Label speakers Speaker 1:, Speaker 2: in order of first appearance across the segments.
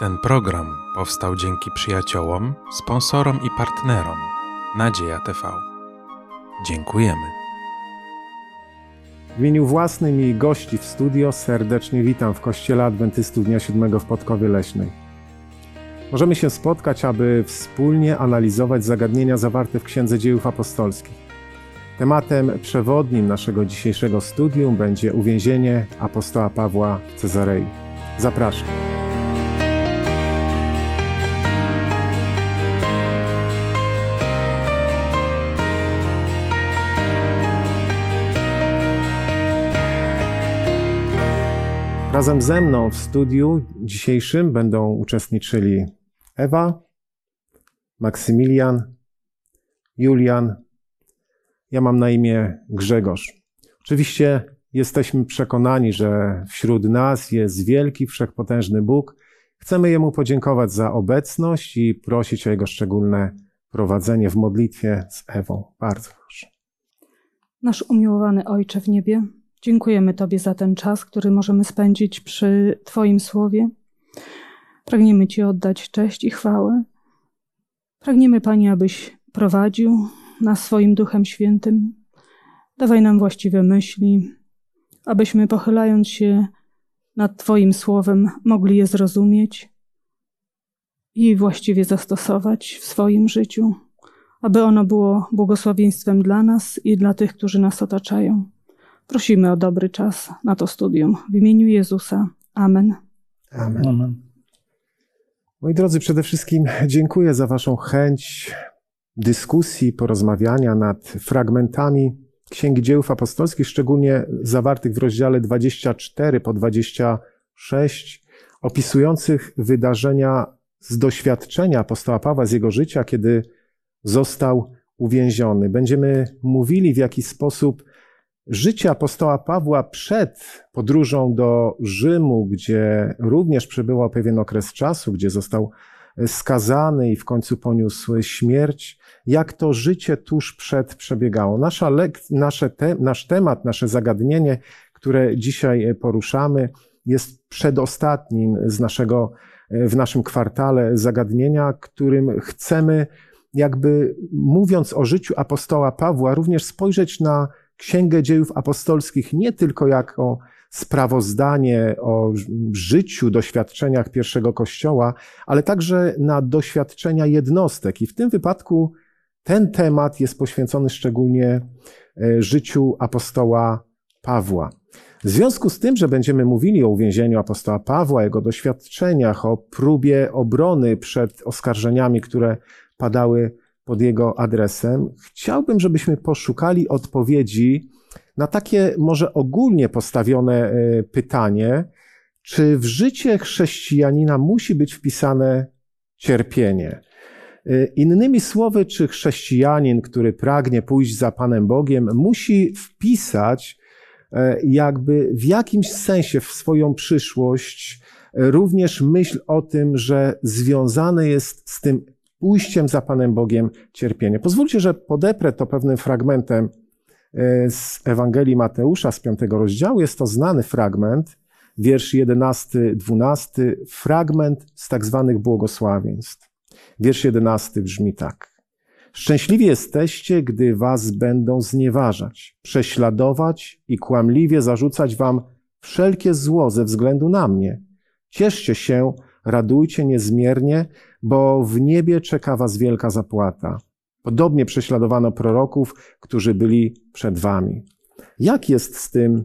Speaker 1: Ten program powstał dzięki przyjaciołom, sponsorom i partnerom Nadzieja TV. Dziękujemy.
Speaker 2: W imieniu własnym i gości w studio serdecznie witam w Kościele Adwentystów Dnia Siódmego w Podkowie Leśnej. Możemy się spotkać, aby wspólnie analizować zagadnienia zawarte w Księdze Dziejów Apostolskich. Tematem przewodnim naszego dzisiejszego studium będzie uwięzienie apostoła Pawła w Cezarei. Zapraszam. Razem ze mną w studiu dzisiejszym będą uczestniczyli Ewa, Maksymilian, Julian. Ja mam na imię Grzegorz. Oczywiście jesteśmy przekonani, że wśród nas jest wielki, wszechpotężny Bóg. Chcemy Jemu podziękować za obecność i prosić o Jego szczególne prowadzenie w modlitwie z Ewą. Bardzo proszę.
Speaker 3: Nasz umiłowany Ojcze w niebie, Dziękujemy Tobie za ten czas, który możemy spędzić przy Twoim słowie. Pragniemy Ci oddać cześć i chwałę. Pragniemy, Panie, abyś prowadził nas swoim Duchem Świętym. Dawaj nam właściwe myśli, abyśmy pochylając się nad Twoim słowem mogli je zrozumieć i właściwie zastosować w swoim życiu, aby ono było błogosławieństwem dla nas i dla tych, którzy nas otaczają. Prosimy o dobry czas na to studium. W imieniu Jezusa. Amen.
Speaker 2: Amen. Amen. Moi drodzy, przede wszystkim dziękuję za Waszą chęć dyskusji, porozmawiania nad fragmentami Księgi Dziejów Apostolskich, szczególnie zawartych w rozdziale 24 po 26, opisujących wydarzenia z doświadczenia apostoła Pawła, z jego życia, kiedy został uwięziony. Będziemy mówili, w jaki sposób Życie apostoła Pawła przed podróżą do Rzymu, gdzie również przebywał pewien okres czasu, gdzie został skazany i w końcu poniósł śmierć, jak to życie tuż przed przebiegało. Nasza nasze te- nasz temat, nasze zagadnienie, które dzisiaj poruszamy, jest przedostatnim z naszego, w naszym kwartale zagadnienia, którym chcemy, jakby mówiąc o życiu apostoła Pawła, również spojrzeć na Księgę Dziejów Apostolskich nie tylko jako sprawozdanie o życiu, doświadczeniach pierwszego Kościoła, ale także na doświadczenia jednostek. I w tym wypadku ten temat jest poświęcony szczególnie e, życiu apostoła Pawła. W związku z tym, że będziemy mówili o uwięzieniu apostoła Pawła, jego doświadczeniach, o próbie obrony przed oskarżeniami, które padały pod jego adresem, chciałbym, żebyśmy poszukali odpowiedzi na takie może ogólnie postawione e, pytanie, czy w życie chrześcijanina musi być wpisane cierpienie? E, innymi słowy, czy chrześcijanin, który pragnie pójść za Panem Bogiem, musi wpisać e, jakby w jakimś sensie w swoją przyszłość również myśl o tym, że związane jest z tym pójściem za Panem Bogiem cierpienie. Pozwólcie, że podeprę to pewnym fragmentem e, z Ewangelii Mateusza z piątego rozdziału. Jest to znany fragment, wiersz 11-12, fragment z tak zwanych błogosławieństw. Wiersz 11 brzmi tak. Szczęśliwi jesteście, gdy was będą znieważać, prześladować i kłamliwie zarzucać wam wszelkie zło ze względu na mnie. Cieszcie się, radujcie niezmiernie, bo w niebie czeka was wielka zapłata. Podobnie prześladowano proroków, którzy byli przed wami. Jak jest z tym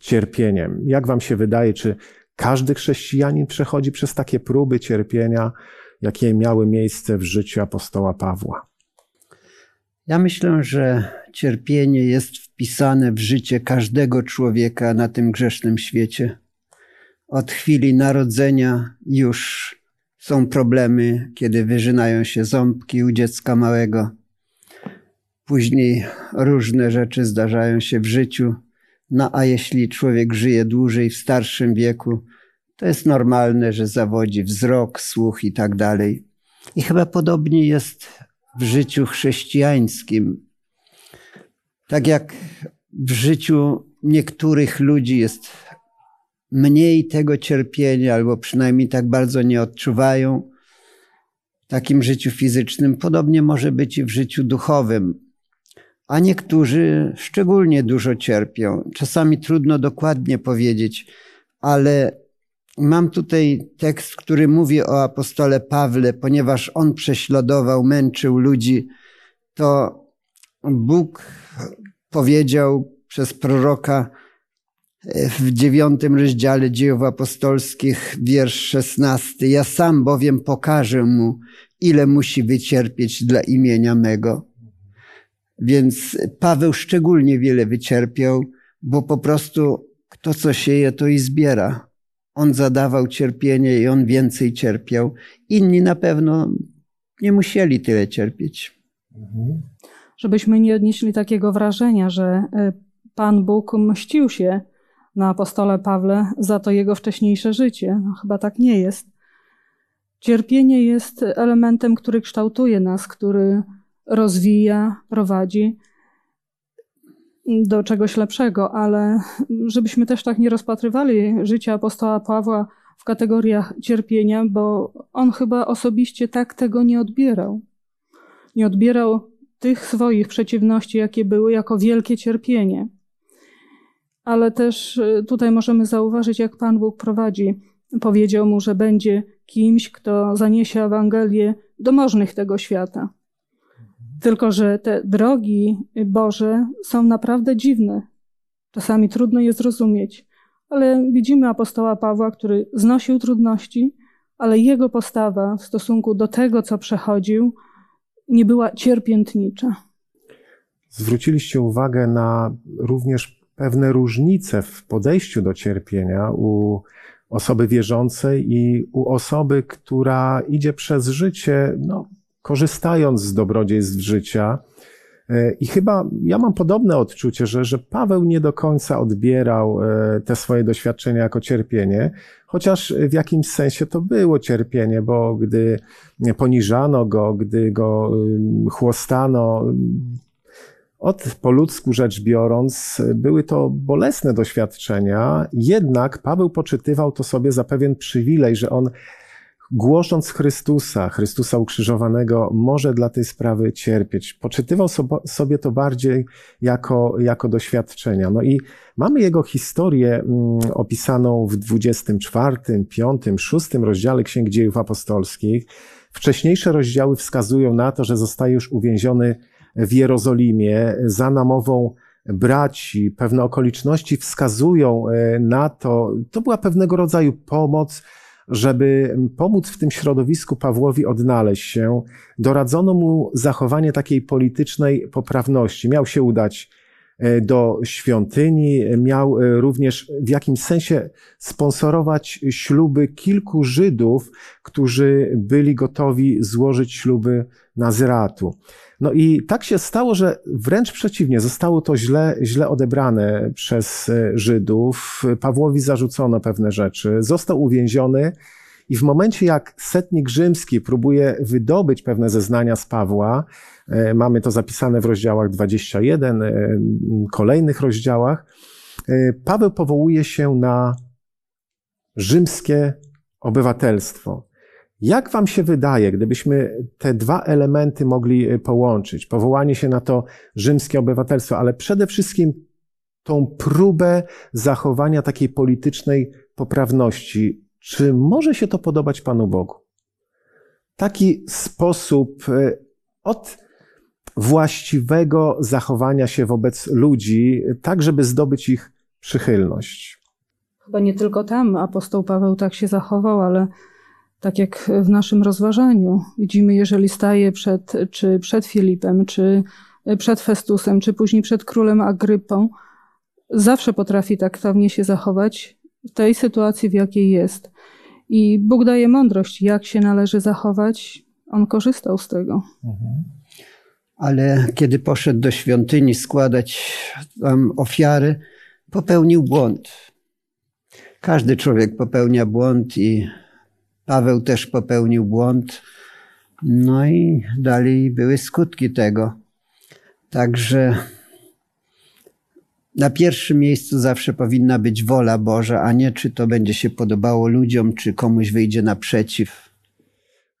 Speaker 2: cierpieniem? Jak wam się wydaje, czy każdy chrześcijanin przechodzi przez takie próby cierpienia, jakie miały miejsce w życiu apostoła Pawła?
Speaker 4: Ja myślę, że cierpienie jest wpisane w życie każdego człowieka na tym grzesznym świecie. Od chwili narodzenia już są problemy, kiedy wyżynają się ząbki u dziecka małego. Później różne rzeczy zdarzają się w życiu. No a jeśli człowiek żyje dłużej w starszym wieku, to jest normalne, że zawodzi wzrok, słuch i tak dalej. I chyba podobnie jest w życiu chrześcijańskim. Tak jak w życiu niektórych ludzi jest mniej tego cierpienia, albo przynajmniej tak bardzo nie odczuwają w takim życiu fizycznym. Podobnie może być i w życiu duchowym. A niektórzy szczególnie dużo cierpią. Czasami trudno dokładnie powiedzieć, ale mam tutaj tekst, który mówi o apostole Pawle, ponieważ on prześladował, męczył ludzi, to Bóg powiedział przez proroka w dziewiątym rozdziale dziejów apostolskich, wiersz szesnasty. Ja sam bowiem pokażę mu, ile musi wycierpieć dla imienia mego. Więc Paweł szczególnie wiele wycierpiał, bo po prostu kto co sieje, to i zbiera. On zadawał cierpienie i on więcej cierpiał. Inni na pewno nie musieli tyle cierpieć.
Speaker 3: Żebyśmy nie odnieśli takiego wrażenia, że e, Pan Bóg mścił się na apostole Pawle za to jego wcześniejsze życie. No, chyba tak nie jest. Cierpienie jest elementem, który kształtuje nas, który rozwija, prowadzi do czegoś lepszego, ale żebyśmy też tak nie rozpatrywali życia apostoła Pawła w kategoriach cierpienia, bo on chyba osobiście tak tego nie odbierał. Nie odbierał tych swoich przeciwności, jakie były, jako wielkie cierpienie. Ale też y, tutaj możemy zauważyć, jak Pan Bóg prowadzi. Powiedział mu, że będzie kimś, kto zaniesie Ewangelię do możnych tego świata. Tylko, że te drogi Boże są naprawdę dziwne. Czasami trudno je zrozumieć, ale widzimy apostoła Pawła, który znosił trudności, ale jego postawa w stosunku do tego, co przechodził, nie była cierpiętnicza.
Speaker 2: Zwróciliście uwagę na również pewne różnice w podejściu do cierpienia u osoby wierzącej i u osoby, która idzie przez życie, no, korzystając z dobrodziejstw życia. E, I chyba ja mam podobne odczucie, że, że Paweł nie do końca odbierał e, te swoje doświadczenia jako cierpienie, chociaż w jakimś sensie to było cierpienie, bo gdy poniżano go, gdy go chłostano, od po ludzku rzecz biorąc, były to bolesne doświadczenia, jednak Paweł poczytywał to sobie za pewien przywilej, że on głosząc Chrystusa, Chrystusa ukrzyżowanego, może dla tej sprawy cierpieć. Poczytywał sobie to bardziej jako, jako doświadczenia. No i mamy jego historię mm, opisaną w 24, 5, 6 rozdziale Księg Dziejów Apostolskich. Wcześniejsze rozdziały wskazują na to, że zostaje już uwięziony w Jerozolimie za namową braci. Pewne okoliczności wskazują e, na to, to była pewnego rodzaju pomoc, żeby pomóc w tym środowisku Pawłowi odnaleźć się, doradzono mu zachowanie takiej politycznej poprawności. Miał się udać e, do świątyni, miał e, również w jakimś sensie sponsorować śluby kilku Żydów, którzy byli gotowi złożyć śluby Nazyratu. No i tak się stało, że wręcz przeciwnie, zostało to źle, źle odebrane przez e, Żydów. Pawłowi zarzucono pewne rzeczy, został uwięziony i w momencie, jak setnik rzymski próbuje wydobyć pewne zeznania z Pawła, e, mamy to zapisane w rozdziałach 21, e, kolejnych rozdziałach, Paweł powołuje się na rzymskie obywatelstwo. Jak Wam się wydaje, gdybyśmy te dwa elementy mogli y, połączyć? Powołanie się na to rzymskie obywatelstwo, ale przede wszystkim tą próbę zachowania takiej politycznej poprawności. Czy może się to podobać Panu Bogu? Taki sposób y, od właściwego zachowania się wobec ludzi, tak żeby zdobyć ich przychylność.
Speaker 3: Chyba nie tylko tam apostoł Paweł tak się zachował, ale tak jak w naszym rozważaniu widzimy, jeżeli staje przed, czy przed Filipem, czy przed Festusem, czy później przed królem Agrypą, zawsze potrafi taktownie się zachować w tej sytuacji, w jakiej jest. I Bóg daje mądrość, jak się należy zachować. On korzystał z tego. Mhm.
Speaker 4: Ale kiedy poszedł do świątyni składać tam ofiary, popełnił błąd. Każdy człowiek popełnia błąd i Paweł też popełnił błąd. No i dalej były skutki tego. Także na pierwszym miejscu zawsze powinna być wola Boża, a nie czy to będzie się podobało ludziom, czy komuś wyjdzie naprzeciw.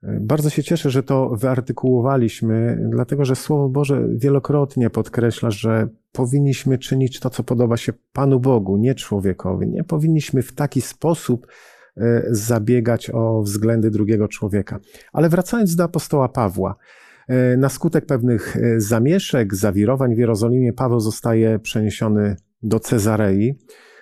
Speaker 2: Bardzo się cieszę, że to wyartykułowaliśmy, dlatego że Słowo Boże wielokrotnie podkreśla, że powinniśmy czynić to, co podoba się Panu Bogu, nie człowiekowi. Nie powinniśmy w taki sposób zabiegać o względy drugiego człowieka. Ale wracając do apostoła Pawła, e, na skutek pewnych e, zamieszek, zawirowań w Jerozolimie, Paweł zostaje przeniesiony do Cezarei.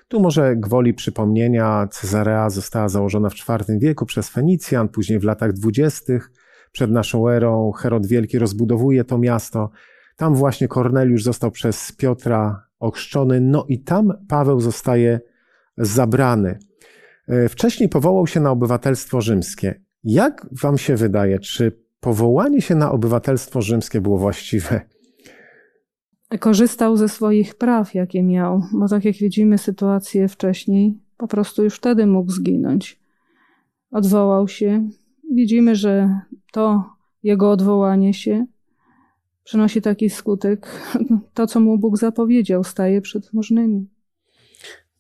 Speaker 2: Tu może gwoli przypomnienia, Cezarea została założona w IV wieku przez Fenicjan, później w latach dwudziestych przed naszą erą Herod Wielki rozbudowuje to miasto. Tam właśnie Korneliusz został przez Piotra ochrzczony, no i tam Paweł zostaje zabrany. E, wcześniej powołał się na obywatelstwo rzymskie. Jak wam się wydaje, czy powołanie się na obywatelstwo rzymskie było właściwe?
Speaker 3: korzystał ze swoich praw, jakie miał, bo tak jak widzimy sytuację wcześniej, po prostu już wtedy mógł zginąć. Odwołał się. Widzimy, że to jego odwołanie się przynosi taki skutek. To, co mu Bóg zapowiedział, staje przed możnymi.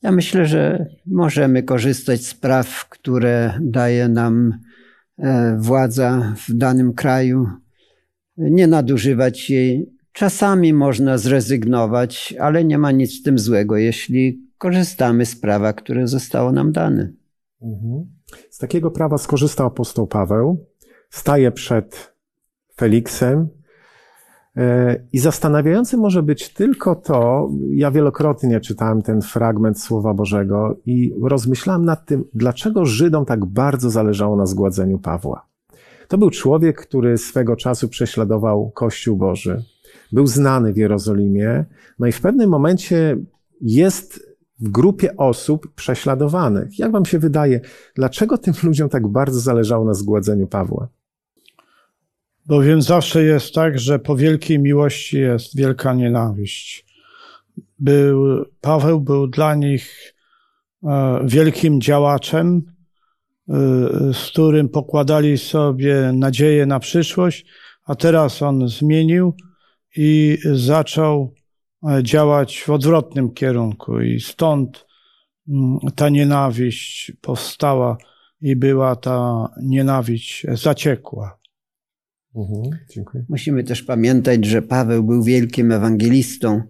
Speaker 4: Ja myślę, że możemy korzystać z praw, które daje nam e, władza w danym kraju, nie nadużywać jej, Czasami można zrezygnować, ale nie ma nic w tym złego, jeśli korzystamy z prawa, które zostało nam dane.
Speaker 2: Mhm. Z takiego prawa skorzystał apostoł Paweł, staje przed Feliksem. E, I zastanawiające może być tylko to, ja wielokrotnie czytałem ten fragment Słowa Bożego i rozmyślałem nad tym, dlaczego Żydom tak bardzo zależało na zgładzeniu Pawła. To był człowiek, który swego czasu prześladował Kościół Boży był znany w Jerozolimie, no i w pewnym momencie jest w grupie osób prześladowanych. Jak wam się wydaje, dlaczego tym ludziom tak bardzo zależało na zgładzeniu Pawła?
Speaker 5: Bowiem zawsze jest tak, że po wielkiej miłości jest wielka nienawiść. Był, Paweł był dla nich e, wielkim działaczem, e, z którym pokładali sobie nadzieję na przyszłość, a teraz on zmienił i zaczął e, działać w odwrotnym kierunku, i stąd mm, ta nienawiść powstała i była ta nienawiść zaciekła.
Speaker 4: Mhm, dziękuję. Musimy też pamiętać, że Paweł był wielkim ewangelistą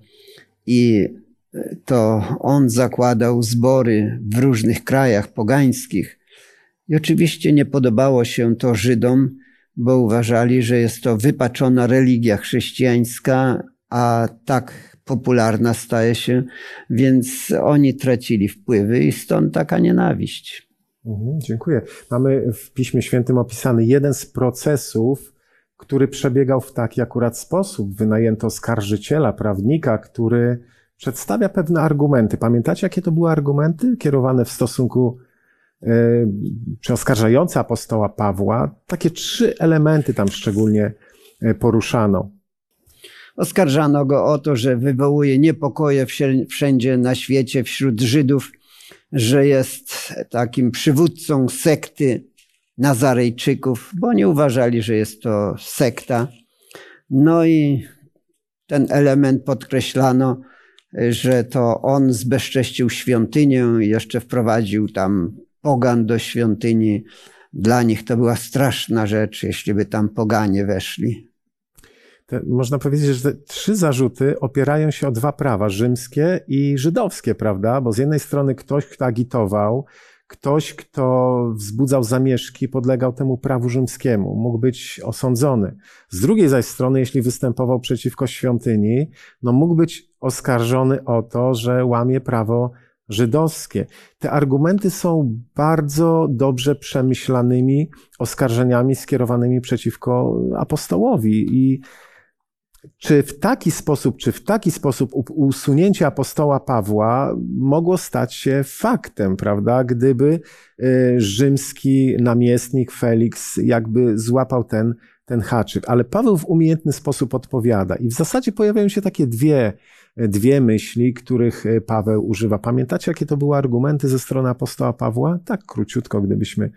Speaker 4: i e, to on zakładał zbory w różnych krajach pogańskich. I oczywiście nie podobało się to Żydom, bo uważali, że jest to wypaczona religia chrześcijańska, a tak popularna staje się, więc oni tracili wpływy i stąd taka nienawiść.
Speaker 2: Mhm, dziękuję. Mamy w Piśmie Świętym opisany jeden z procesów, który przebiegał w taki akurat sposób. Wynajęto skarżyciela, prawnika, który przedstawia pewne argumenty. Pamiętacie, jakie to były argumenty kierowane w stosunku E, czy oskarżający apostoła Pawła, takie trzy elementy tam szczególnie e, poruszano.
Speaker 4: Oskarżano go o to, że wywołuje niepokoje wszędzie na świecie wśród Żydów, że jest takim przywódcą sekty Nazarejczyków, bo nie uważali, że jest to sekta. No i ten element podkreślano, że to on zbezcześcił świątynię i jeszcze wprowadził tam pogan do świątyni. Dla nich to była straszna rzecz, jeśli by tam poganie weszli.
Speaker 2: Te, można powiedzieć, że te trzy zarzuty opierają się o dwa prawa, rzymskie i żydowskie, prawda? Bo z jednej strony ktoś, kto agitował, ktoś, kto wzbudzał zamieszki, podlegał temu prawu rzymskiemu, mógł być osądzony. Z drugiej zaś strony, jeśli występował przeciwko świątyni, no mógł być oskarżony o to, że łamie prawo żydowskie. Te argumenty są bardzo dobrze przemyślanymi oskarżeniami skierowanymi przeciwko apostołowi i czy w taki sposób, czy w taki sposób usunięcie apostoła Pawła mogło stać się faktem, prawda? Gdyby y, rzymski namiestnik Felix jakby złapał ten, ten haczyk. Ale Paweł w umiejętny sposób odpowiada. I w zasadzie pojawiają się takie dwie dwie myśli, których e, Paweł używa. Pamiętacie, jakie to były argumenty ze strony apostoła Pawła? Tak króciutko, gdybyśmy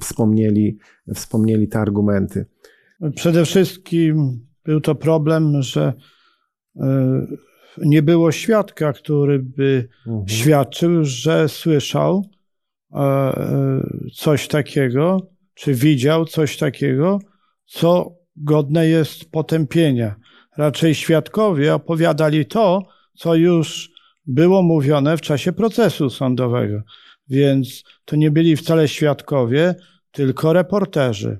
Speaker 2: wspomnieli, wspomnieli te argumenty.
Speaker 5: Przede wszystkim był to problem, że e, nie było świadka, który by
Speaker 2: Mhm.
Speaker 5: świadczył, że słyszał e, e, coś takiego, czy widział coś takiego, co godne jest potępienia. Raczej świadkowie opowiadali to, co już było mówione w czasie procesu sądowego. Więc to nie byli wcale świadkowie, tylko reporterzy.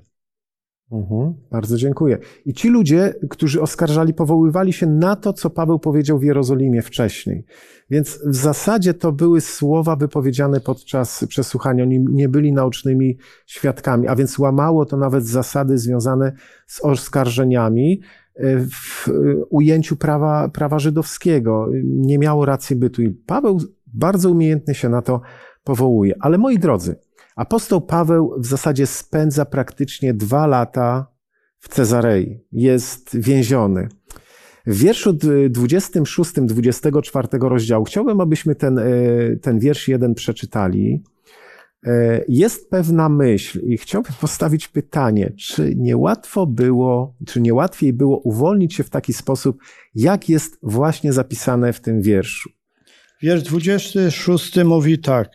Speaker 2: Mhm, bardzo dziękuję. I ci ludzie, którzy oskarżali, powoływali się na to, co Paweł powiedział w Jerozolimie wcześniej. Więc w zasadzie to były słowa wypowiedziane podczas przesłuchania. Oni nie byli naocznymi świadkami, a więc łamało to nawet zasady związane z oskarżeniami e, w e, ujęciu prawa, prawa żydowskiego. Nie miało racji bytu. I Paweł bardzo umiejętnie się na to powołuje. Ale moi drodzy, Apostoł Paweł w zasadzie spędza praktycznie dwa lata w Cezarei. Jest więziony. W wierszu 26-24 rozdziału chciałbym, abyśmy ten, e, ten wiersz jeden przeczytali. E, Jest pewna myśl i chciałbym postawić pytanie, czy niełatwo było, czy niełatwiej było uwolnić się w taki sposób, jak jest właśnie zapisane w tym wierszu.
Speaker 5: Wiersz 26 mówi tak.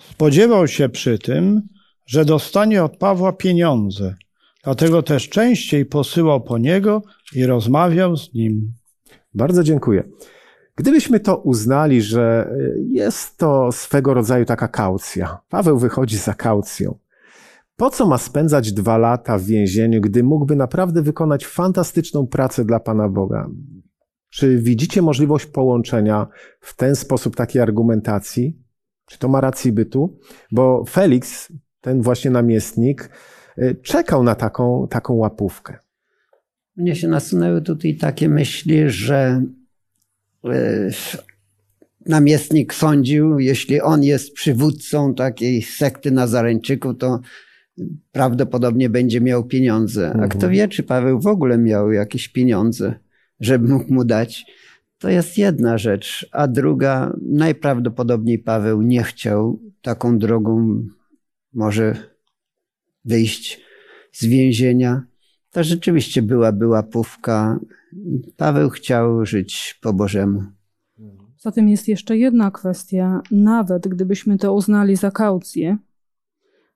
Speaker 5: Spodziewał się przy tym, że dostanie od Pawła pieniądze. Dlatego też częściej posyłał po niego i rozmawiał z nim.
Speaker 2: Bardzo dziękuję. Gdybyśmy to uznali, że jest to swego rodzaju taka kaucja, Paweł wychodzi za kaucją. Po co ma spędzać dwa lata w więzieniu, gdy mógłby naprawdę wykonać fantastyczną pracę dla Pana Boga? Czy widzicie możliwość połączenia w ten sposób takiej argumentacji? Czy to ma rację bytu? Bo Felix, ten właśnie namiestnik, y, czekał na taką, taką łapówkę.
Speaker 4: Mnie się nasunęły tutaj takie myśli, że e, namiestnik sądził, jeśli on jest przywódcą takiej sekty nazareńczyków, to prawdopodobnie będzie miał pieniądze. A
Speaker 2: Mhm.
Speaker 4: kto wie, czy Paweł w ogóle miał jakieś pieniądze, żeby mógł mu dać. To jest jedna rzecz. A druga, najprawdopodobniej Paweł nie chciał taką drogą może wyjść z więzienia. To rzeczywiście byłaby łapówka. Paweł chciał żyć po Bożemu.
Speaker 3: Zatem jest jeszcze jedna kwestia. Nawet gdybyśmy to uznali za kaucję,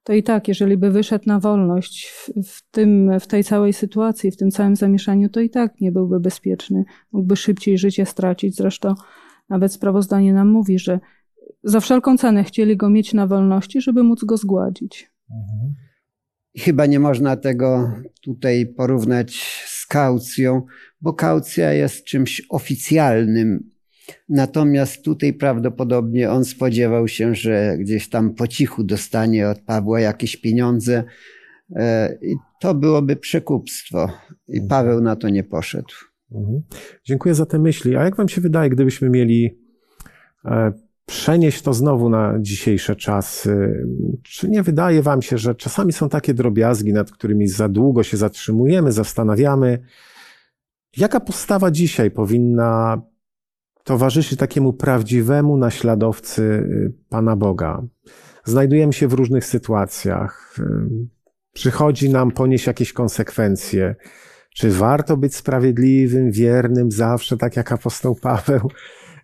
Speaker 3: to i tak, jeżeli by wyszedł na wolność w, w, tym, w tej całej sytuacji, w tym całym zamieszaniu, to i tak nie byłby bezpieczny. Mógłby szybciej życie stracić. Zresztą nawet sprawozdanie nam mówi, że za wszelką cenę chcieli go mieć na wolności, żeby móc go zgładzić.
Speaker 4: Chyba nie można tego tutaj porównać z kaucją, bo kaucja jest czymś oficjalnym. Natomiast tutaj prawdopodobnie on spodziewał się, że gdzieś tam po cichu dostanie od Pawła jakieś pieniądze. E, I to byłoby przekupstwo. I Paweł na to nie poszedł.
Speaker 2: Mhm. Dziękuję za te myśli. A jak Wam się wydaje, gdybyśmy mieli e, przenieść to znowu na dzisiejsze czasy? Czy nie wydaje Wam się, że czasami są takie drobiazgi, nad którymi za długo się zatrzymujemy, zastanawiamy? Jaka postawa dzisiaj powinna towarzyszyć takiemu prawdziwemu naśladowcy y, Pana Boga? Znajdujemy się w różnych sytuacjach. y, Przychodzi nam ponieść jakieś konsekwencje. Czy warto być sprawiedliwym, wiernym zawsze, tak jak apostoł Paweł?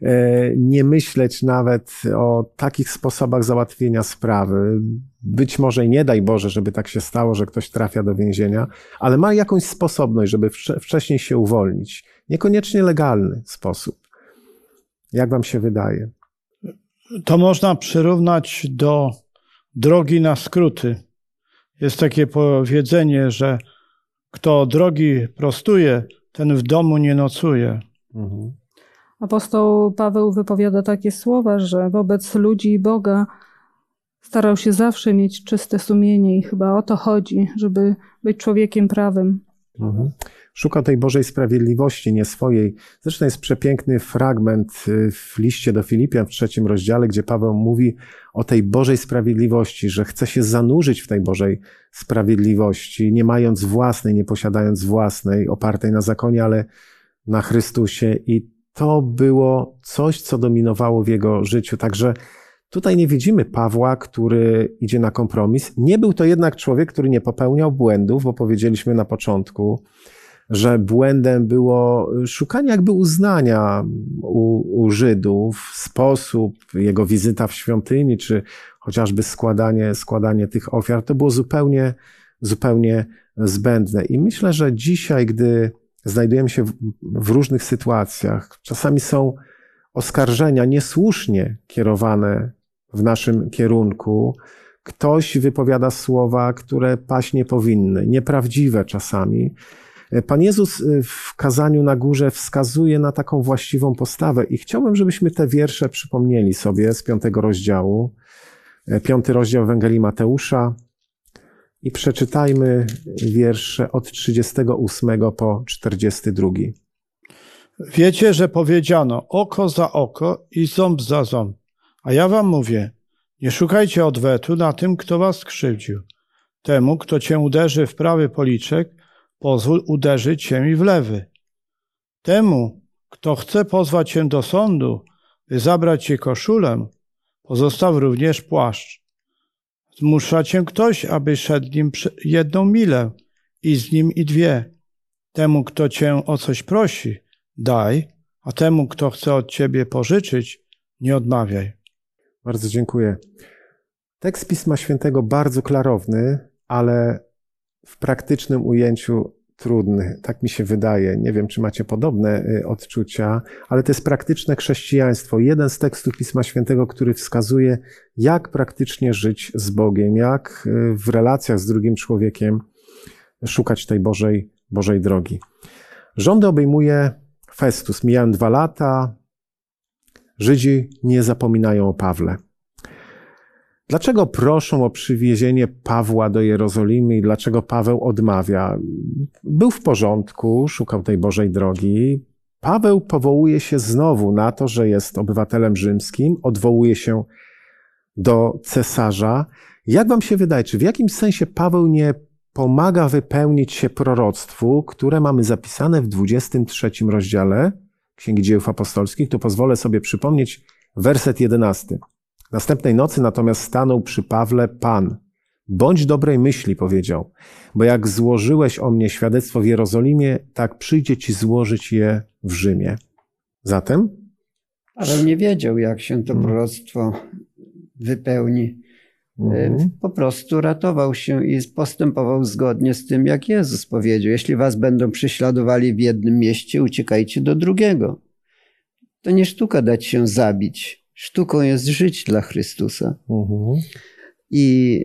Speaker 2: E, Nie myśleć nawet o takich sposobach załatwienia sprawy. Być może nie daj Boże, żeby tak się stało, że ktoś trafia do więzienia, ale ma jakąś sposobność, żeby wcze- wcześniej się uwolnić. Niekoniecznie legalny sposób. Jak Wam się wydaje?
Speaker 5: To można przyrównać do drogi na skróty. Jest takie powiedzenie, że kto drogi prostuje, ten w domu nie nocuje.
Speaker 2: Mhm.
Speaker 3: Apostoł Paweł wypowiada takie słowa, że wobec ludzi i Boga starał się zawsze mieć czyste sumienie i chyba o to chodzi, żeby być człowiekiem prawym.
Speaker 2: Mhm. Szuka tej Bożej sprawiedliwości, nie swojej. Zresztą jest przepiękny fragment y, w liście do Filipian w trzecim rozdziale, gdzie Paweł mówi o tej Bożej sprawiedliwości, że chce się zanurzyć w tej Bożej sprawiedliwości, nie mając własnej, nie posiadając własnej, opartej na zakonie, ale na Chrystusie. I to było coś, co dominowało w jego życiu. Także tutaj nie widzimy Pawła, który idzie na kompromis. Nie był to jednak człowiek, który nie popełniał błędów, bo powiedzieliśmy na początku, że błędem było szukanie jakby uznania u, u Żydów, sposób, jego wizyta w świątyni, czy chociażby składanie, składanie tych ofiar, to było zupełnie, zupełnie zbędne. I myślę, że dzisiaj, gdy znajdujemy się w, w różnych sytuacjach, czasami są oskarżenia niesłusznie kierowane w naszym kierunku, ktoś wypowiada słowa, które paść nie powinny, nieprawdziwe czasami. Pan Jezus w kazaniu na górze wskazuje na taką właściwą postawę i chciałbym, żebyśmy te wiersze przypomnieli sobie z piątego rozdziału. Piąty rozdział Ewangelii Mateusza i przeczytajmy wiersze od 38 po 42.
Speaker 5: Wiecie, że powiedziano oko za oko i ząb za ząb. A ja wam mówię, nie szukajcie odwetu na tym, kto was skrzywdził. Temu, kto cię uderzy w prawy policzek, pozwól uderzyć cię i w lewy. Temu, kto chce pozwać cię do sądu, by zabrać ci koszulę, pozostaw również płaszcz. Zmusza cię ktoś, aby szedł nim jedną milę i z nim i dwie. Temu, kto cię o coś prosi, daj, a temu, kto chce od ciebie pożyczyć, nie odmawiaj.
Speaker 2: Bardzo dziękuję. Tekst Pisma Świętego bardzo klarowny, ale w praktycznym ujęciu trudny. Tak mi się wydaje. Nie wiem, czy macie podobne y, odczucia, ale to jest praktyczne chrześcijaństwo. Jeden z tekstów Pisma Świętego, który wskazuje, jak praktycznie żyć z Bogiem, jak y, w relacjach z drugim człowiekiem szukać tej Bożej, Bożej drogi. Rządy obejmuje Festus. Mijają dwa lata. Żydzi nie zapominają o Pawle. Dlaczego proszą o przywiezienie Pawła do Jerozolimy i dlaczego Paweł odmawia? Był w porządku, szukał tej Bożej drogi. Paweł powołuje się znowu na to, że jest obywatelem rzymskim, odwołuje się do cesarza. Jak wam się wydaje, czy w jakimś sensie Paweł nie pomaga wypełnić się proroctwu, które mamy zapisane w 23 rozdziale Księgi Dziejów Apostolskich? Tu pozwolę sobie przypomnieć werset 11. Następnej nocy natomiast stanął przy Pawle Pan. Bądź dobrej myśli, powiedział, bo jak złożyłeś o mnie świadectwo w Jerozolimie, tak przyjdzie ci złożyć je w Rzymie. Zatem?
Speaker 4: Ale nie wiedział, jak się to hmm. proroctwo wypełni. Mhm. Po prostu ratował się i postępował zgodnie z tym, jak Jezus powiedział. Jeśli was będą prześladowali w jednym mieście, uciekajcie do drugiego. To nie sztuka dać się zabić Sztuką jest żyć dla Chrystusa. Mhm. I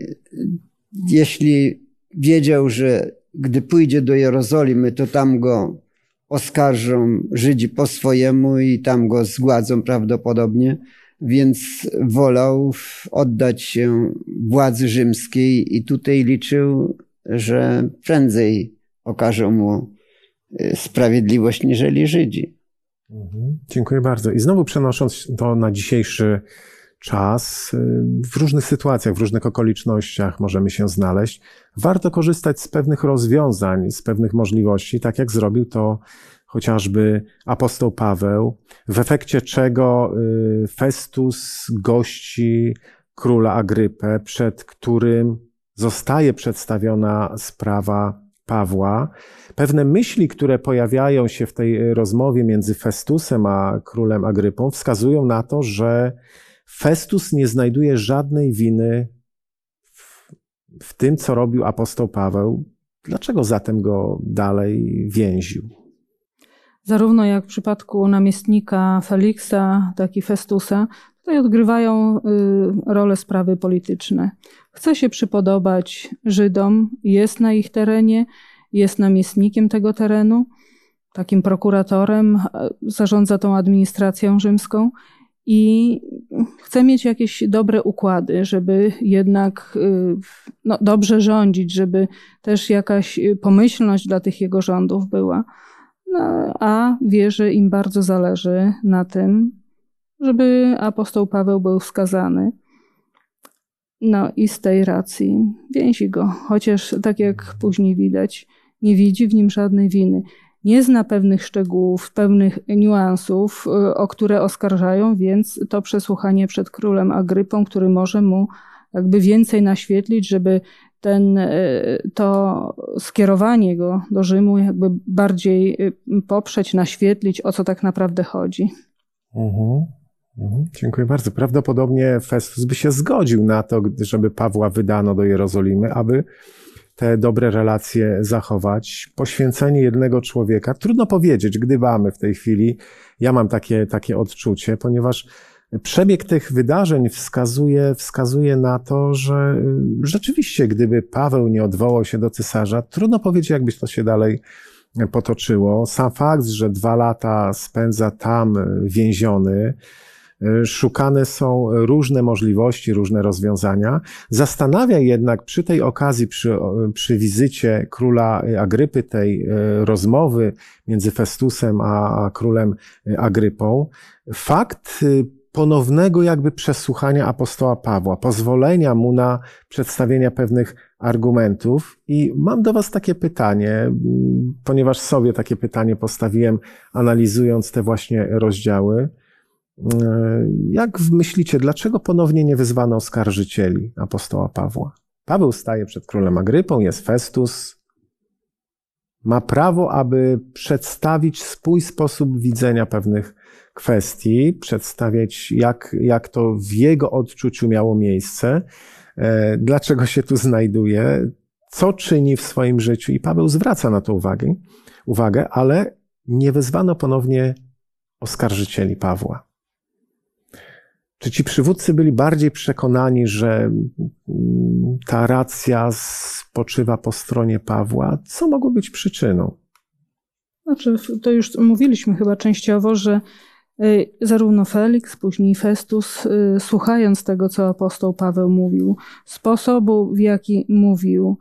Speaker 4: jeśli wiedział, że gdy pójdzie do Jerozolimy, to tam go oskarżą Żydzi po swojemu i tam go zgładzą prawdopodobnie, więc wolał oddać się władzy rzymskiej i tutaj liczył, że prędzej okażą mu y, sprawiedliwość niżeli Żydzi.
Speaker 2: Mhm. Dziękuję bardzo. I znowu przenosząc to na dzisiejszy czas, y, w różnych sytuacjach, w różnych okolicznościach możemy się znaleźć. Warto korzystać z pewnych rozwiązań, z pewnych możliwości, tak jak zrobił to chociażby apostoł Paweł, w efekcie czego y, Festus gości króla Agrypę, przed którym zostaje przedstawiona sprawa Pawła. Pewne myśli, które pojawiają się w tej rozmowie między Festusem a królem Agrypą, wskazują na to, że Festus nie znajduje żadnej winy w, w tym, co robił apostoł Paweł. Dlaczego zatem go dalej więził?
Speaker 3: Zarówno jak w przypadku namiestnika Feliksa, tak i Festusa, tutaj odgrywają y, rolę sprawy polityczne. Chce się przypodobać Żydom, jest na ich terenie, jest namiestnikiem tego terenu, takim prokuratorem, zarządza tą administracją rzymską i chce mieć jakieś dobre układy, żeby jednak y, no, dobrze rządzić, żeby też jakaś pomyślność dla tych jego rządów była. No, a wie, że im bardzo zależy na tym, żeby apostoł Paweł był wskazany. No i z tej racji więzi go, chociaż tak jak później widać, nie widzi w nim żadnej winy. Nie zna pewnych szczegółów, pewnych niuansów, y, o które oskarżają, więc to przesłuchanie przed królem Agrypą, który może mu jakby więcej naświetlić, żeby ten, to skierowanie go do Rzymu jakby bardziej poprzeć, naświetlić, o co tak naprawdę chodzi.
Speaker 2: Mhm. Mhm. Dziękuję bardzo. Prawdopodobnie Festus by się zgodził na to, żeby Pawła wydano do Jerozolimy, aby te dobre relacje zachować. Poświęcenie jednego człowieka, trudno powiedzieć, gdy mamy w tej chwili. Ja mam takie, takie odczucie, ponieważ przebieg tych wydarzeń wskazuje, wskazuje na to, że y, rzeczywiście, gdyby Paweł nie odwołał się do cesarza, trudno powiedzieć, jakby to się dalej potoczyło. Sam fakt, że dwa lata spędza tam więziony, szukane są różne możliwości, różne rozwiązania. Zastanawia jednak przy tej okazji, przy, przy wizycie króla Agrypy, tej e, rozmowy między Festusem a, a królem Agrypą, fakt ponownego jakby przesłuchania apostoła Pawła, pozwolenia mu na przedstawienia pewnych argumentów. I mam do Was takie pytanie, ponieważ sobie takie pytanie postawiłem, analizując te właśnie rozdziały. E, jak myślicie, dlaczego ponownie nie wyzwano oskarżycieli apostoła Pawła? Paweł staje przed królem Agrypą, jest Festus. Ma prawo, aby przedstawić swój sposób widzenia pewnych kwestii, przedstawiać, jak, jak to w jego odczuciu miało miejsce, e, dlaczego się tu znajduje, co czyni w swoim życiu. I Paweł zwraca na to uwagę, uwagę ale nie wezwano ponownie oskarżycieli Pawła. Czy ci przywódcy byli bardziej przekonani, że mm, ta racja spoczywa po stronie Pawła? Co mogło być przyczyną?
Speaker 3: Znaczy, to już mówiliśmy chyba częściowo, że y, zarówno Felix, później Festus, y, słuchając tego, co apostoł Paweł mówił, sposobu, w jaki mówił,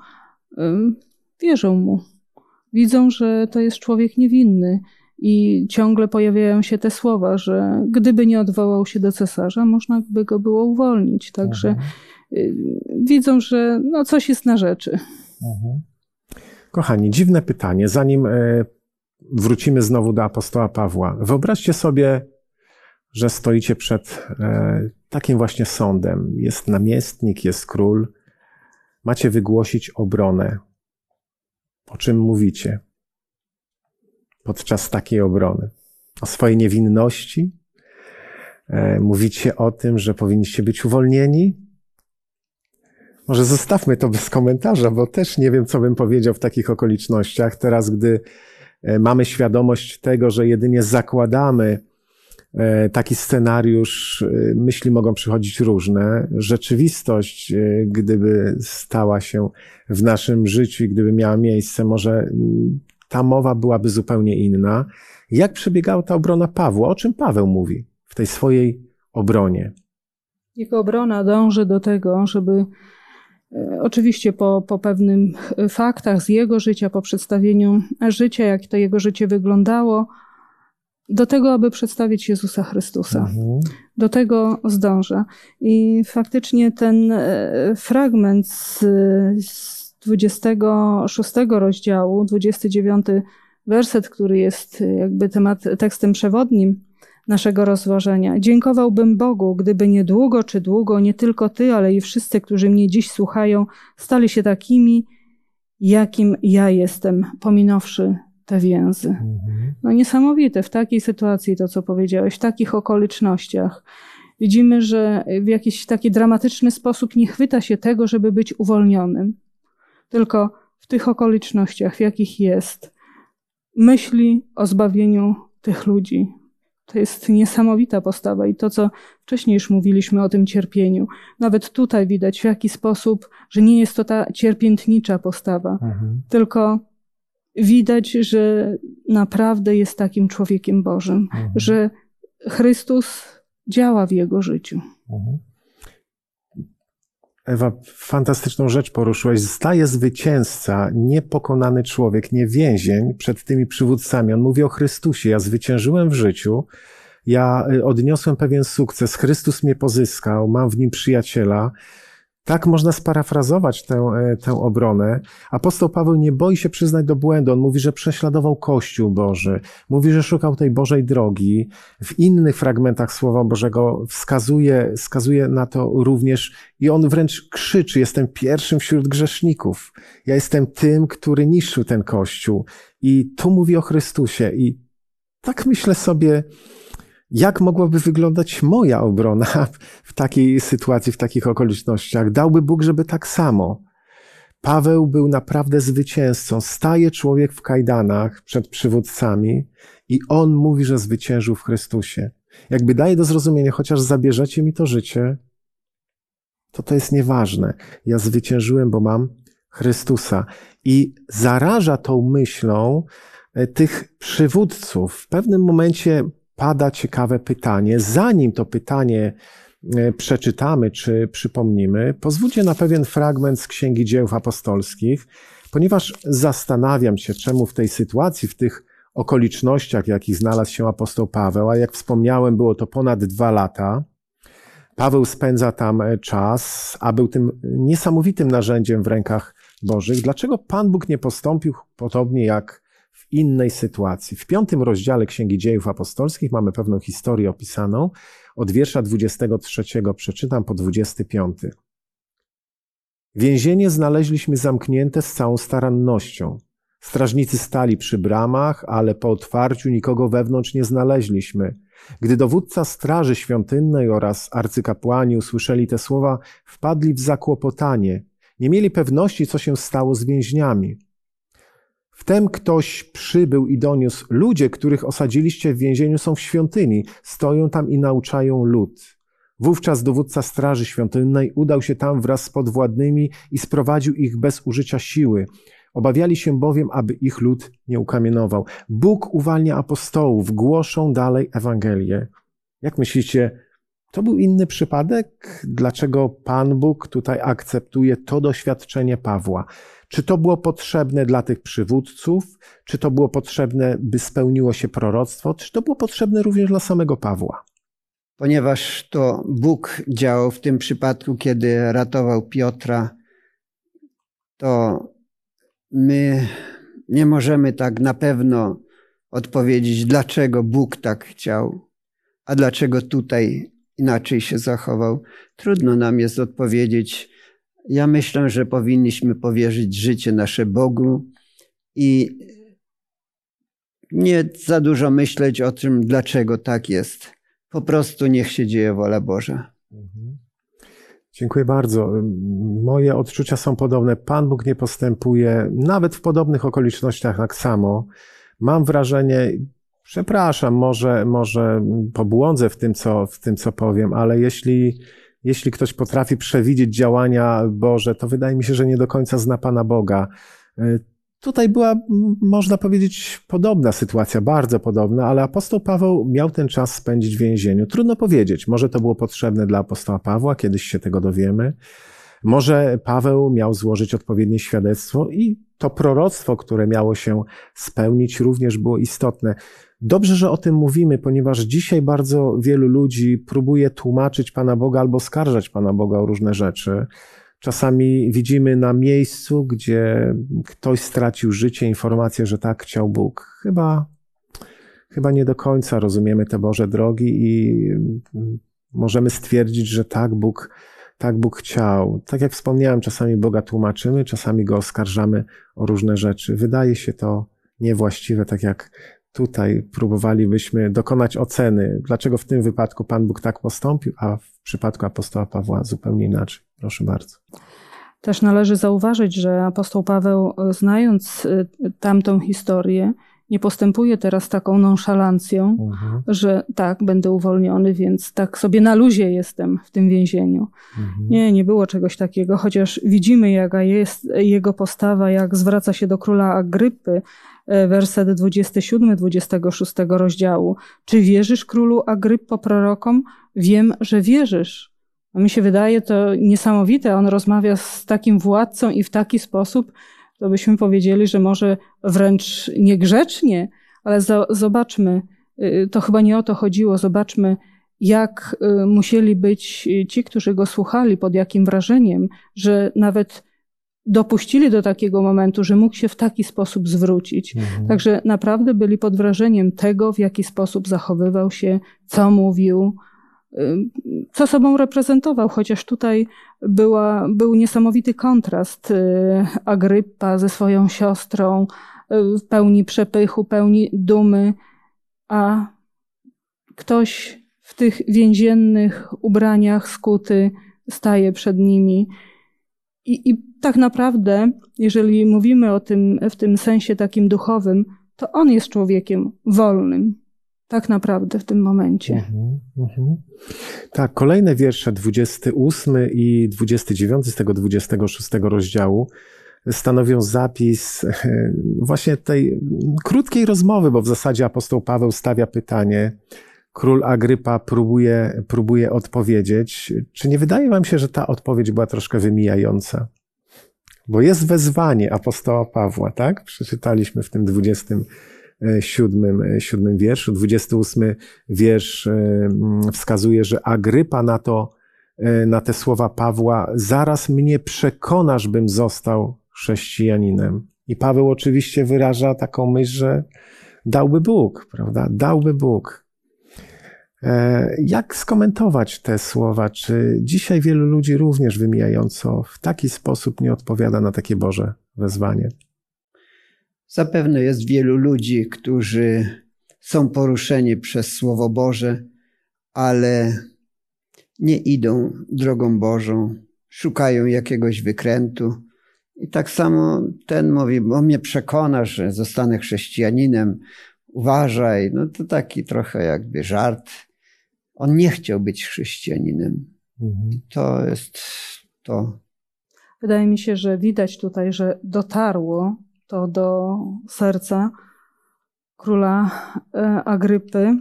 Speaker 3: wierzą mu. Widzą, że to jest człowiek niewinny i ciągle pojawiają się te słowa, że gdyby nie odwołał się do cesarza, można by go było uwolnić. Także mhm. Y, widzą, że no coś jest na rzeczy. Mhm.
Speaker 2: Kochani, dziwne pytanie. Zanim e, wrócimy znowu do apostoła Pawła, wyobraźcie sobie, że stoicie przed e, takim właśnie sądem. Jest namiestnik, jest król. Macie wygłosić obronę. O czym mówicie? Podczas takiej obrony. O swojej niewinności. E, mówicie o tym, że powinniście być uwolnieni. Może zostawmy to bez komentarza, bo też nie wiem, co bym powiedział w takich okolicznościach. Teraz, gdy e, mamy świadomość tego, że jedynie zakładamy e, taki scenariusz, myśli mogą przychodzić różne. Rzeczywistość, gdyby stała się w naszym życiu i gdyby miała miejsce, może ta mowa byłaby zupełnie inna. Jak przebiegała ta obrona Pawła? O czym Paweł mówi w tej swojej obronie?
Speaker 3: Jego obrona dąży do tego, żeby e, Oczywiście po, po pewnych faktach z jego życia, po przedstawieniu życia, jak to jego życie wyglądało, do tego, aby przedstawić Jezusa Chrystusa. Mhm. Do tego zdąża. I faktycznie ten e, fragment z, z 26 rozdziału, 29 werset, który jest y, jakby temat, tekstem przewodnim naszego rozważenia. Dziękowałbym Bogu, gdyby niedługo czy długo nie tylko Ty, ale i wszyscy, którzy mnie dziś słuchają, stali się takimi, jakim ja jestem, pominąwszy te więzy. Mhm. No niesamowite w takiej sytuacji to, co powiedziałeś, w takich okolicznościach. Widzimy, że w jakiś taki dramatyczny sposób nie chwyta się tego, żeby być uwolnionym tylko w tych okolicznościach, w jakich jest, myśli o zbawieniu tych ludzi. To jest niesamowita postawa i to, co wcześniej już mówiliśmy o tym cierpieniu. Nawet tutaj widać w jaki sposób, że nie jest to ta cierpiętnicza postawa, mhm. tylko widać, że naprawdę jest takim człowiekiem Bożym, mhm. że Chrystus działa w jego życiu. Mhm.
Speaker 2: Ewa, fantastyczną rzecz poruszyłeś. Staje zwycięzca, niepokonany człowiek, nie więzień przed tymi przywódcami. On mówi o Chrystusie. Ja zwyciężyłem w życiu, ja y, odniosłem pewien sukces, Chrystus mnie pozyskał, mam w nim przyjaciela. Tak można sparafrazować tę, e, tę obronę. Apostoł Paweł nie boi się przyznać do błędu. On mówi, że prześladował Kościół Boży. Mówi, że szukał tej Bożej drogi. W innych fragmentach Słowa Bożego wskazuje, wskazuje na to również i on wręcz krzyczy, jestem pierwszym wśród grzeszników. Ja jestem tym, który niszczył ten Kościół. I tu mówi o Chrystusie. I tak myślę sobie, jak mogłaby wyglądać moja obrona w takiej sytuacji, w takich okolicznościach? Dałby Bóg, żeby tak samo. Paweł był naprawdę zwycięzcą. Staje człowiek w kajdanach przed przywódcami i on mówi, że zwyciężył w Chrystusie. Jakby daje do zrozumienia, chociaż zabierzecie mi to życie, to to jest nieważne. Ja zwyciężyłem, bo mam Chrystusa. I zaraża tą myślą e, tych przywódców. W pewnym momencie pada ciekawe pytanie. Zanim to pytanie e, przeczytamy czy przypomnimy, pozwólcie na pewien fragment z Księgi Dzieł Apostolskich, ponieważ zastanawiam się, czemu w tej sytuacji, w tych okolicznościach, w jakich znalazł się apostoł Paweł, a jak wspomniałem, było to ponad dwa lata, Paweł spędza tam e, czas, a był tym niesamowitym narzędziem w rękach Bożych. Dlaczego Pan Bóg nie postąpił podobnie jak innej sytuacji. W piątym rozdziale Księgi Dziejów Apostolskich mamy pewną historię opisaną. Od wiersza 23 przeczytam po 25. Więzienie znaleźliśmy zamknięte z całą starannością. Strażnicy stali przy bramach, ale po otwarciu nikogo wewnątrz nie znaleźliśmy. Gdy dowódca Straży Świątynnej oraz arcykapłani usłyszeli te słowa, wpadli w zakłopotanie. Nie mieli pewności, co się stało z więźniami. Wtem ktoś przybył i doniósł: Ludzie, których osadziliście w więzieniu, są w świątyni, stoją tam i nauczają lud. Wówczas dowódca Straży Świątynnej udał się tam wraz z podwładnymi i sprowadził ich bez użycia siły. Obawiali się bowiem, aby ich lud nie ukamienował. Bóg uwalnia apostołów, głoszą dalej Ewangelię. Jak myślicie, to był inny przypadek? Dlaczego Pan Bóg tutaj akceptuje to doświadczenie Pawła? Czy to było potrzebne dla tych przywódców? Czy to było potrzebne, by spełniło się proroctwo? Czy to było potrzebne również dla samego Pawła?
Speaker 4: Ponieważ to Bóg działał w tym przypadku, kiedy ratował Piotra, to my nie możemy tak na pewno odpowiedzieć, dlaczego Bóg tak chciał, a dlaczego tutaj inaczej się zachował. Trudno nam jest odpowiedzieć, ja myślę, że powinniśmy powierzyć życie nasze Bogu i nie za dużo myśleć o tym, dlaczego tak jest. Po prostu niech się dzieje wola Boża. Mhm.
Speaker 2: Dziękuję bardzo. Moje odczucia są podobne. Pan Bóg nie postępuje nawet w podobnych okolicznościach tak samo. Mam wrażenie, przepraszam, może, może pobłądzę w tym, co, w tym, co powiem, ale jeśli jeśli ktoś potrafi przewidzieć działania Boże, to wydaje mi się, że nie do końca zna Pana Boga. E, tutaj była, można powiedzieć, podobna sytuacja, bardzo podobna, ale apostoł Paweł miał ten czas spędzić w więzieniu. Trudno powiedzieć, może to było potrzebne dla apostoła Pawła, kiedyś się tego dowiemy. Może Paweł miał złożyć odpowiednie świadectwo i to proroctwo, które miało się spełnić, również było istotne. Dobrze, że o tym mówimy, ponieważ dzisiaj bardzo wielu ludzi próbuje tłumaczyć Pana Boga albo skarżać Pana Boga o różne rzeczy. Czasami widzimy na miejscu, gdzie ktoś stracił życie, informację, że tak chciał Bóg. Chyba, chyba nie do końca rozumiemy te Boże drogi i możemy stwierdzić, że tak Bóg, tak Bóg chciał. Tak jak wspomniałem, czasami Boga tłumaczymy, czasami Go oskarżamy o różne rzeczy. Wydaje się to niewłaściwe, tak jak tutaj próbowalibyśmy dokonać oceny, dlaczego w tym wypadku Pan Bóg tak postąpił, a w przypadku apostoła Pawła zupełnie inaczej. Proszę bardzo.
Speaker 3: Też należy zauważyć, że apostoł Paweł, znając y, tamtą historię, nie postępuje teraz taką nonszalancją, mhm. że tak, będę uwolniony, więc tak sobie na luzie jestem w tym więzieniu. Mhm. Nie, nie było czegoś takiego, chociaż widzimy, jaka jest jego postawa, jak zwraca się do króla Agrypy, e, werset 27-26 rozdziału. Czy wierzysz królu Agryppo prorokom? Wiem, że wierzysz. A mi się wydaje to niesamowite. On rozmawia z takim władcą i w taki sposób, to byśmy powiedzieli, że może wręcz niegrzecznie, ale zobaczmy, y, to chyba nie o to chodziło, zobaczmy, jak y, musieli być ci, którzy go słuchali, pod jakim wrażeniem, że nawet dopuścili do takiego momentu, że mógł się w taki sposób zwrócić. Mhm. Także naprawdę byli pod wrażeniem tego, w jaki sposób zachowywał się, co mówił, y, co sobą reprezentował, chociaż tutaj była, był niesamowity kontrast y, Agrypa ze swoją siostrą, w pełni przepychu, pełni dumy, a ktoś w tych więziennych ubraniach skuty staje przed nimi. I, I tak naprawdę, jeżeli mówimy o tym w tym sensie takim duchowym, to on jest człowiekiem wolnym. Tak naprawdę w tym momencie. Mhm, mhm.
Speaker 2: Tak, kolejne wiersze, 28 i 29 z tego 26 rozdziału, stanowią zapis e, właśnie tej krótkiej rozmowy, bo w zasadzie apostoł Paweł stawia pytanie, król Agrypa próbuje, próbuje odpowiedzieć. Czy nie wydaje wam się, że ta odpowiedź była troszkę wymijająca? Bo jest wezwanie apostoła Pawła, tak? Przeczytaliśmy w tym 27 siódmym wierszu. 28 wiersz e, wskazuje, że Agrypa na to, e, na te słowa Pawła, zaraz mnie przekonasz, bym został chrześcijaninem. I Paweł oczywiście wyraża taką myśl, że dałby Bóg, prawda? Dałby Bóg. E, jak skomentować te słowa? Czy dzisiaj wielu ludzi również wymijająco w taki sposób nie odpowiada na takie Boże wezwanie?
Speaker 4: Zapewne jest wielu ludzi, którzy są poruszeni przez Słowo Boże, ale nie idą drogą Bożą, szukają jakiegoś wykrętu, i tak samo ten mówi, bo mnie przekonasz, że zostanę chrześcijaninem, uważaj. No to taki trochę jakby żart. On nie chciał być chrześcijaninem. Mhm. To jest to.
Speaker 3: Wydaje mi się, że widać tutaj, że dotarło to do serca króla e, Agrypy.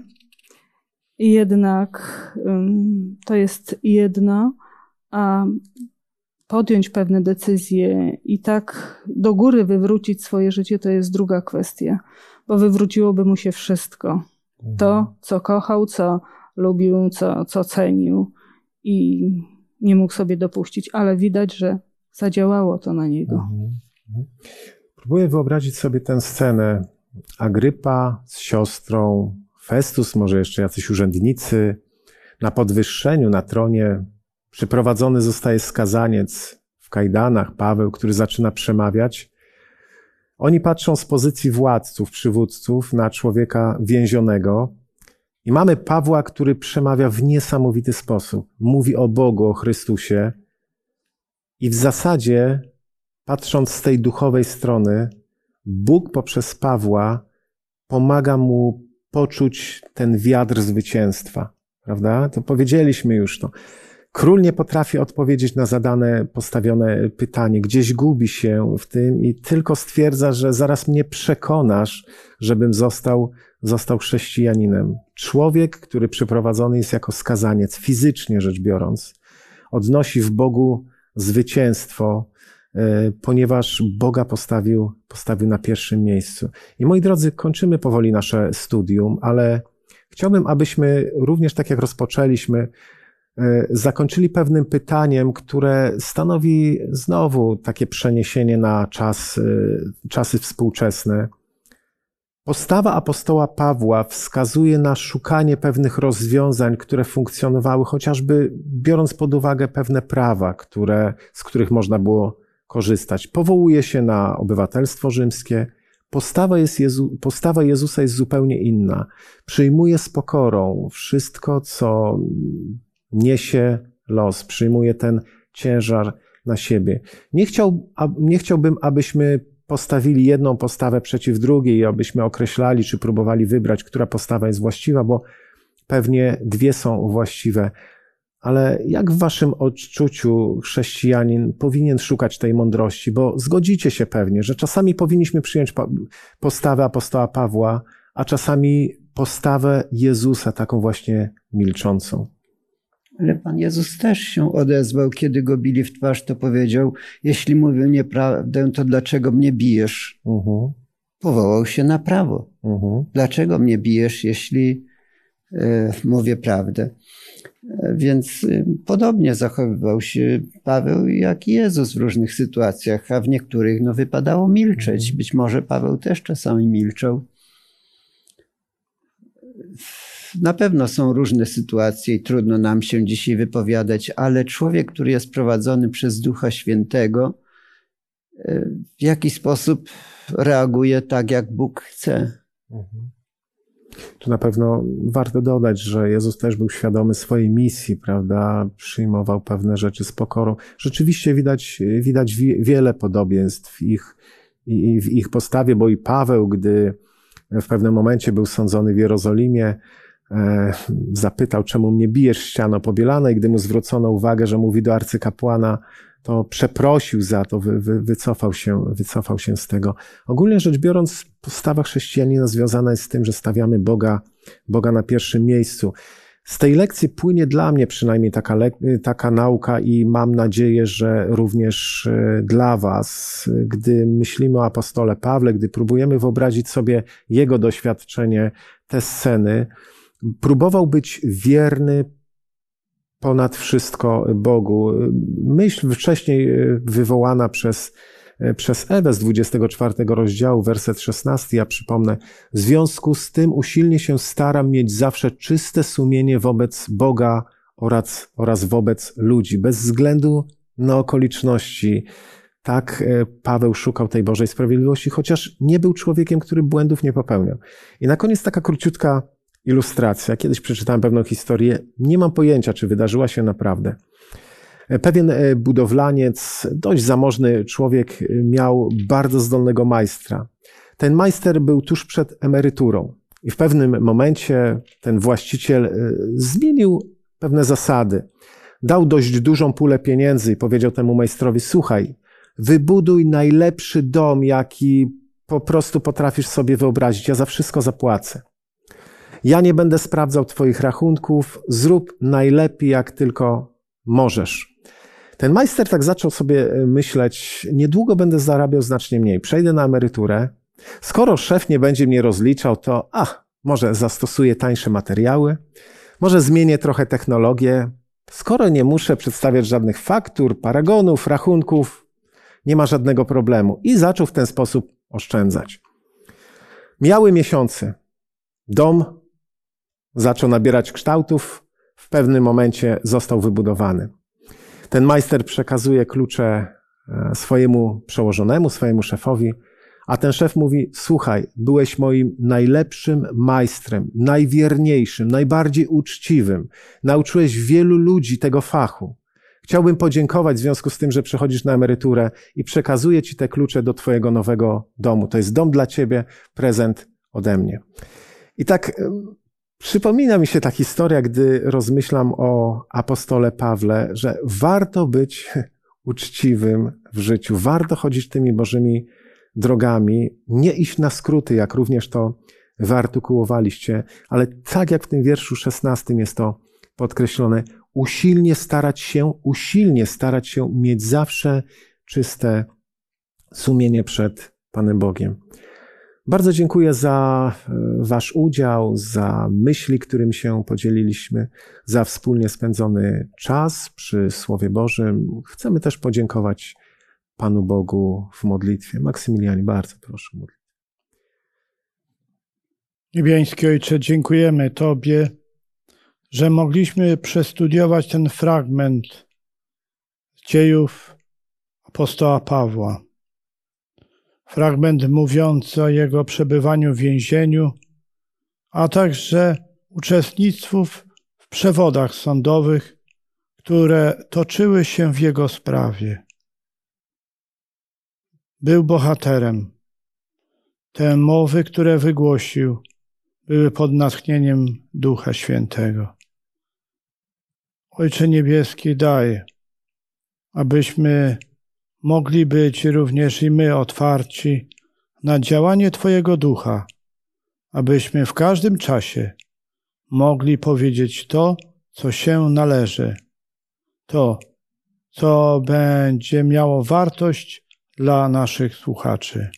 Speaker 3: Jednak to jest jedno, a podjąć pewne decyzje i tak do góry wywrócić swoje życie, to jest druga kwestia, bo wywróciłoby mu się wszystko. To, mhm. co kochał, co lubił, co, co cenił i nie mógł sobie dopuścić, ale widać, że zadziałało to na niego. Mhm.
Speaker 2: Próbuję wyobrazić sobie tę scenę. Agrypa z siostrą, Festus, może jeszcze jacyś urzędnicy na podwyższeniu na tronie Przyprowadzony zostaje skazaniec w kajdanach, Paweł, który zaczyna przemawiać. Oni patrzą z pozycji władców, przywódców na człowieka więzionego. I mamy Pawła, który przemawia w niesamowity sposób. Mówi o Bogu, o Chrystusie. I w zasadzie, patrząc z tej duchowej strony, Bóg poprzez Pawła pomaga mu poczuć ten wiatr zwycięstwa. Prawda? To powiedzieliśmy już to. Król nie potrafi odpowiedzieć na zadane, postawione pytanie, gdzieś gubi się w tym i tylko stwierdza, że zaraz mnie przekonasz, żebym został, został chrześcijaninem. Człowiek, który przyprowadzony jest jako skazaniec, fizycznie rzecz biorąc, odnosi w Bogu zwycięstwo, ponieważ Boga postawił, postawił na pierwszym miejscu. I moi drodzy, kończymy powoli nasze studium, ale chciałbym, abyśmy również tak jak rozpoczęliśmy, E, zakończyli pewnym pytaniem, które stanowi znowu takie przeniesienie na czas, e, czasy współczesne. Postawa apostoła Pawła wskazuje na szukanie pewnych rozwiązań, które funkcjonowały, chociażby biorąc pod uwagę pewne prawa, które, z których można było korzystać. Powołuje się na obywatelstwo rzymskie. Postawa, jest Jezu, postawa Jezusa jest zupełnie inna. Przyjmuje z pokorą wszystko, co niesie los, przyjmuje ten ciężar na siebie. Nie, chciał, nie chciałbym, abyśmy postawili jedną postawę przeciw drugiej, abyśmy określali czy próbowali wybrać, która postawa jest właściwa, bo pewnie dwie są właściwe. Ale jak w waszym odczuciu chrześcijanin powinien szukać tej mądrości? Bo zgodzicie się pewnie, że czasami powinniśmy przyjąć postawę apostoła Pawła, a czasami postawę Jezusa, taką właśnie milczącą.
Speaker 4: Ale Pan Jezus też się odezwał, kiedy go bili w twarz, to powiedział: Jeśli mówię nieprawdę, to dlaczego mnie bijesz? Uh-huh. Powołał się na prawo. Uh-huh. Dlaczego mnie bijesz, jeśli mówię prawdę. Więc podobnie zachowywał się Paweł jak Jezus w różnych sytuacjach, a w niektórych no, wypadało milczeć. Mhm. Być może Paweł też czasami milczał. Na pewno są różne sytuacje i trudno nam się dzisiaj wypowiadać, ale człowiek, który jest prowadzony przez Ducha Świętego, w jakiś sposób reaguje tak, jak Bóg chce. Mhm.
Speaker 2: Tu na pewno warto dodać, że Jezus też był świadomy swojej misji, prawda? Przyjmował pewne rzeczy z pokorą. Rzeczywiście widać, widać wiele podobieństw w ich, w ich postawie, bo i Paweł, gdy w pewnym momencie był sądzony w Jerozolimie, e, zapytał, czemu mnie bijesz ściano pobielane i gdy mu zwrócono uwagę, że mówi do arcykapłana, to przeprosił za to, wy, wy, wycofał, się, wycofał się z tego. Ogólnie rzecz biorąc, postawa chrześcijanina związana jest z tym, że stawiamy Boga, Boga na pierwszym miejscu. Z tej lekcji płynie dla mnie przynajmniej taka, taka nauka i mam nadzieję, że również e, dla Was, gdy myślimy o apostole Pawle, gdy próbujemy wyobrazić sobie jego doświadczenie, te sceny, próbował być wierny ponad wszystko Bogu. Myśl wcześniej e, wywołana przez, e, przez Ewę z 24 rozdziału, werset 16, ja przypomnę, w związku z tym usilnie się staram mieć zawsze czyste sumienie wobec Boga oraz, oraz wobec ludzi, bez względu na okoliczności. Tak e, Paweł szukał tej Bożej Sprawiedliwości, chociaż nie był człowiekiem, który błędów nie popełniał. I na koniec taka króciutka ilustracja. Kiedyś przeczytałem pewną historię. Nie mam pojęcia, czy wydarzyła się naprawdę. Pewien e, budowlaniec, dość zamożny człowiek, e, miał bardzo zdolnego majstra. Ten majster był tuż przed emeryturą. I w pewnym momencie ten właściciel e, zmienił pewne zasady. Dał dość dużą pulę pieniędzy i powiedział temu majstrowi: Słuchaj, wybuduj najlepszy dom, jaki po prostu potrafisz sobie wyobrazić. Ja za wszystko zapłacę. Ja nie będę sprawdzał Twoich rachunków, zrób najlepiej, jak tylko możesz. Ten majster tak zaczął sobie e, myśleć, niedługo będę zarabiał znacznie mniej, przejdę na emeryturę. Skoro szef nie będzie mnie rozliczał, to ach, może zastosuję tańsze materiały, może zmienię trochę technologię. Skoro nie muszę przedstawiać żadnych faktur, paragonów, rachunków, nie ma żadnego problemu. I zaczął w ten sposób oszczędzać. Miały miesiące. Dom zaczął nabierać kształtów, w pewnym momencie został wybudowany. Ten majster przekazuje klucze e, swojemu przełożonemu, swojemu szefowi, a ten szef mówi: Słuchaj, byłeś moim najlepszym majstrem, najwierniejszym, najbardziej uczciwym. Nauczyłeś wielu ludzi tego fachu. Chciałbym podziękować w związku z tym, że przechodzisz na emeryturę i przekazuję ci te klucze do Twojego nowego domu. To jest dom dla Ciebie, prezent ode mnie. I tak Przypomina mi się ta historia, gdy rozmyślam o apostole Pawle, że warto być uczciwym w życiu, warto chodzić tymi Bożymi drogami, nie iść na skróty, jak również to wyartykułowaliście, ale tak jak w tym wierszu szesnastym jest to podkreślone, usilnie starać się, usilnie starać się mieć zawsze czyste sumienie przed Panem Bogiem. Bardzo dziękuję za e, Wasz udział, za myśli, którym się podzieliliśmy, za wspólnie spędzony czas przy Słowie Bożym. Chcemy też podziękować Panu Bogu w modlitwie. Maksymilianie, bardzo proszę modlitwę.
Speaker 5: Niebiański Ojcze, dziękujemy Tobie, że mogliśmy przestudiować ten fragment dziejów apostoła Pawła fragment mówiący o jego przebywaniu w więzieniu, a także uczestnictwu w przewodach sądowych, które toczyły się w jego sprawie. Był bohaterem. Te mowy, które wygłosił, były pod natchnieniem Ducha Świętego. Ojcze Niebieski, daj, abyśmy mogli być również i my otwarci na działanie Twojego ducha, abyśmy w każdym czasie mogli powiedzieć to, co się należy, to, co będzie miało wartość dla naszych słuchaczy.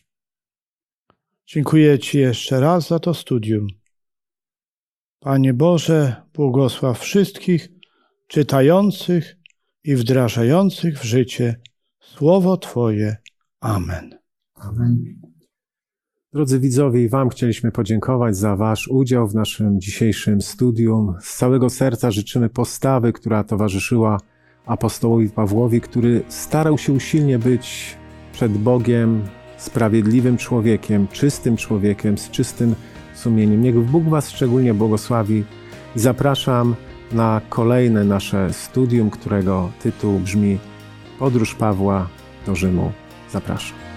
Speaker 5: Dziękuję Ci jeszcze raz za to studium. Panie Boże, błogosław wszystkich czytających i wdrażających w życie Słowo Twoje. Amen.
Speaker 4: Amen.
Speaker 2: Drodzy widzowie, i Wam chcieliśmy podziękować za Wasz udział w naszym dzisiejszym studium. Z całego serca życzymy postawy, która towarzyszyła apostołowi Pawłowi, który starał się usilnie być przed Bogiem sprawiedliwym człowiekiem, czystym człowiekiem, z czystym sumieniem. Niech Bóg Was szczególnie błogosławi zapraszam na kolejne nasze studium, którego tytuł brzmi Podróż Pawła do Rzymu. Zapraszam.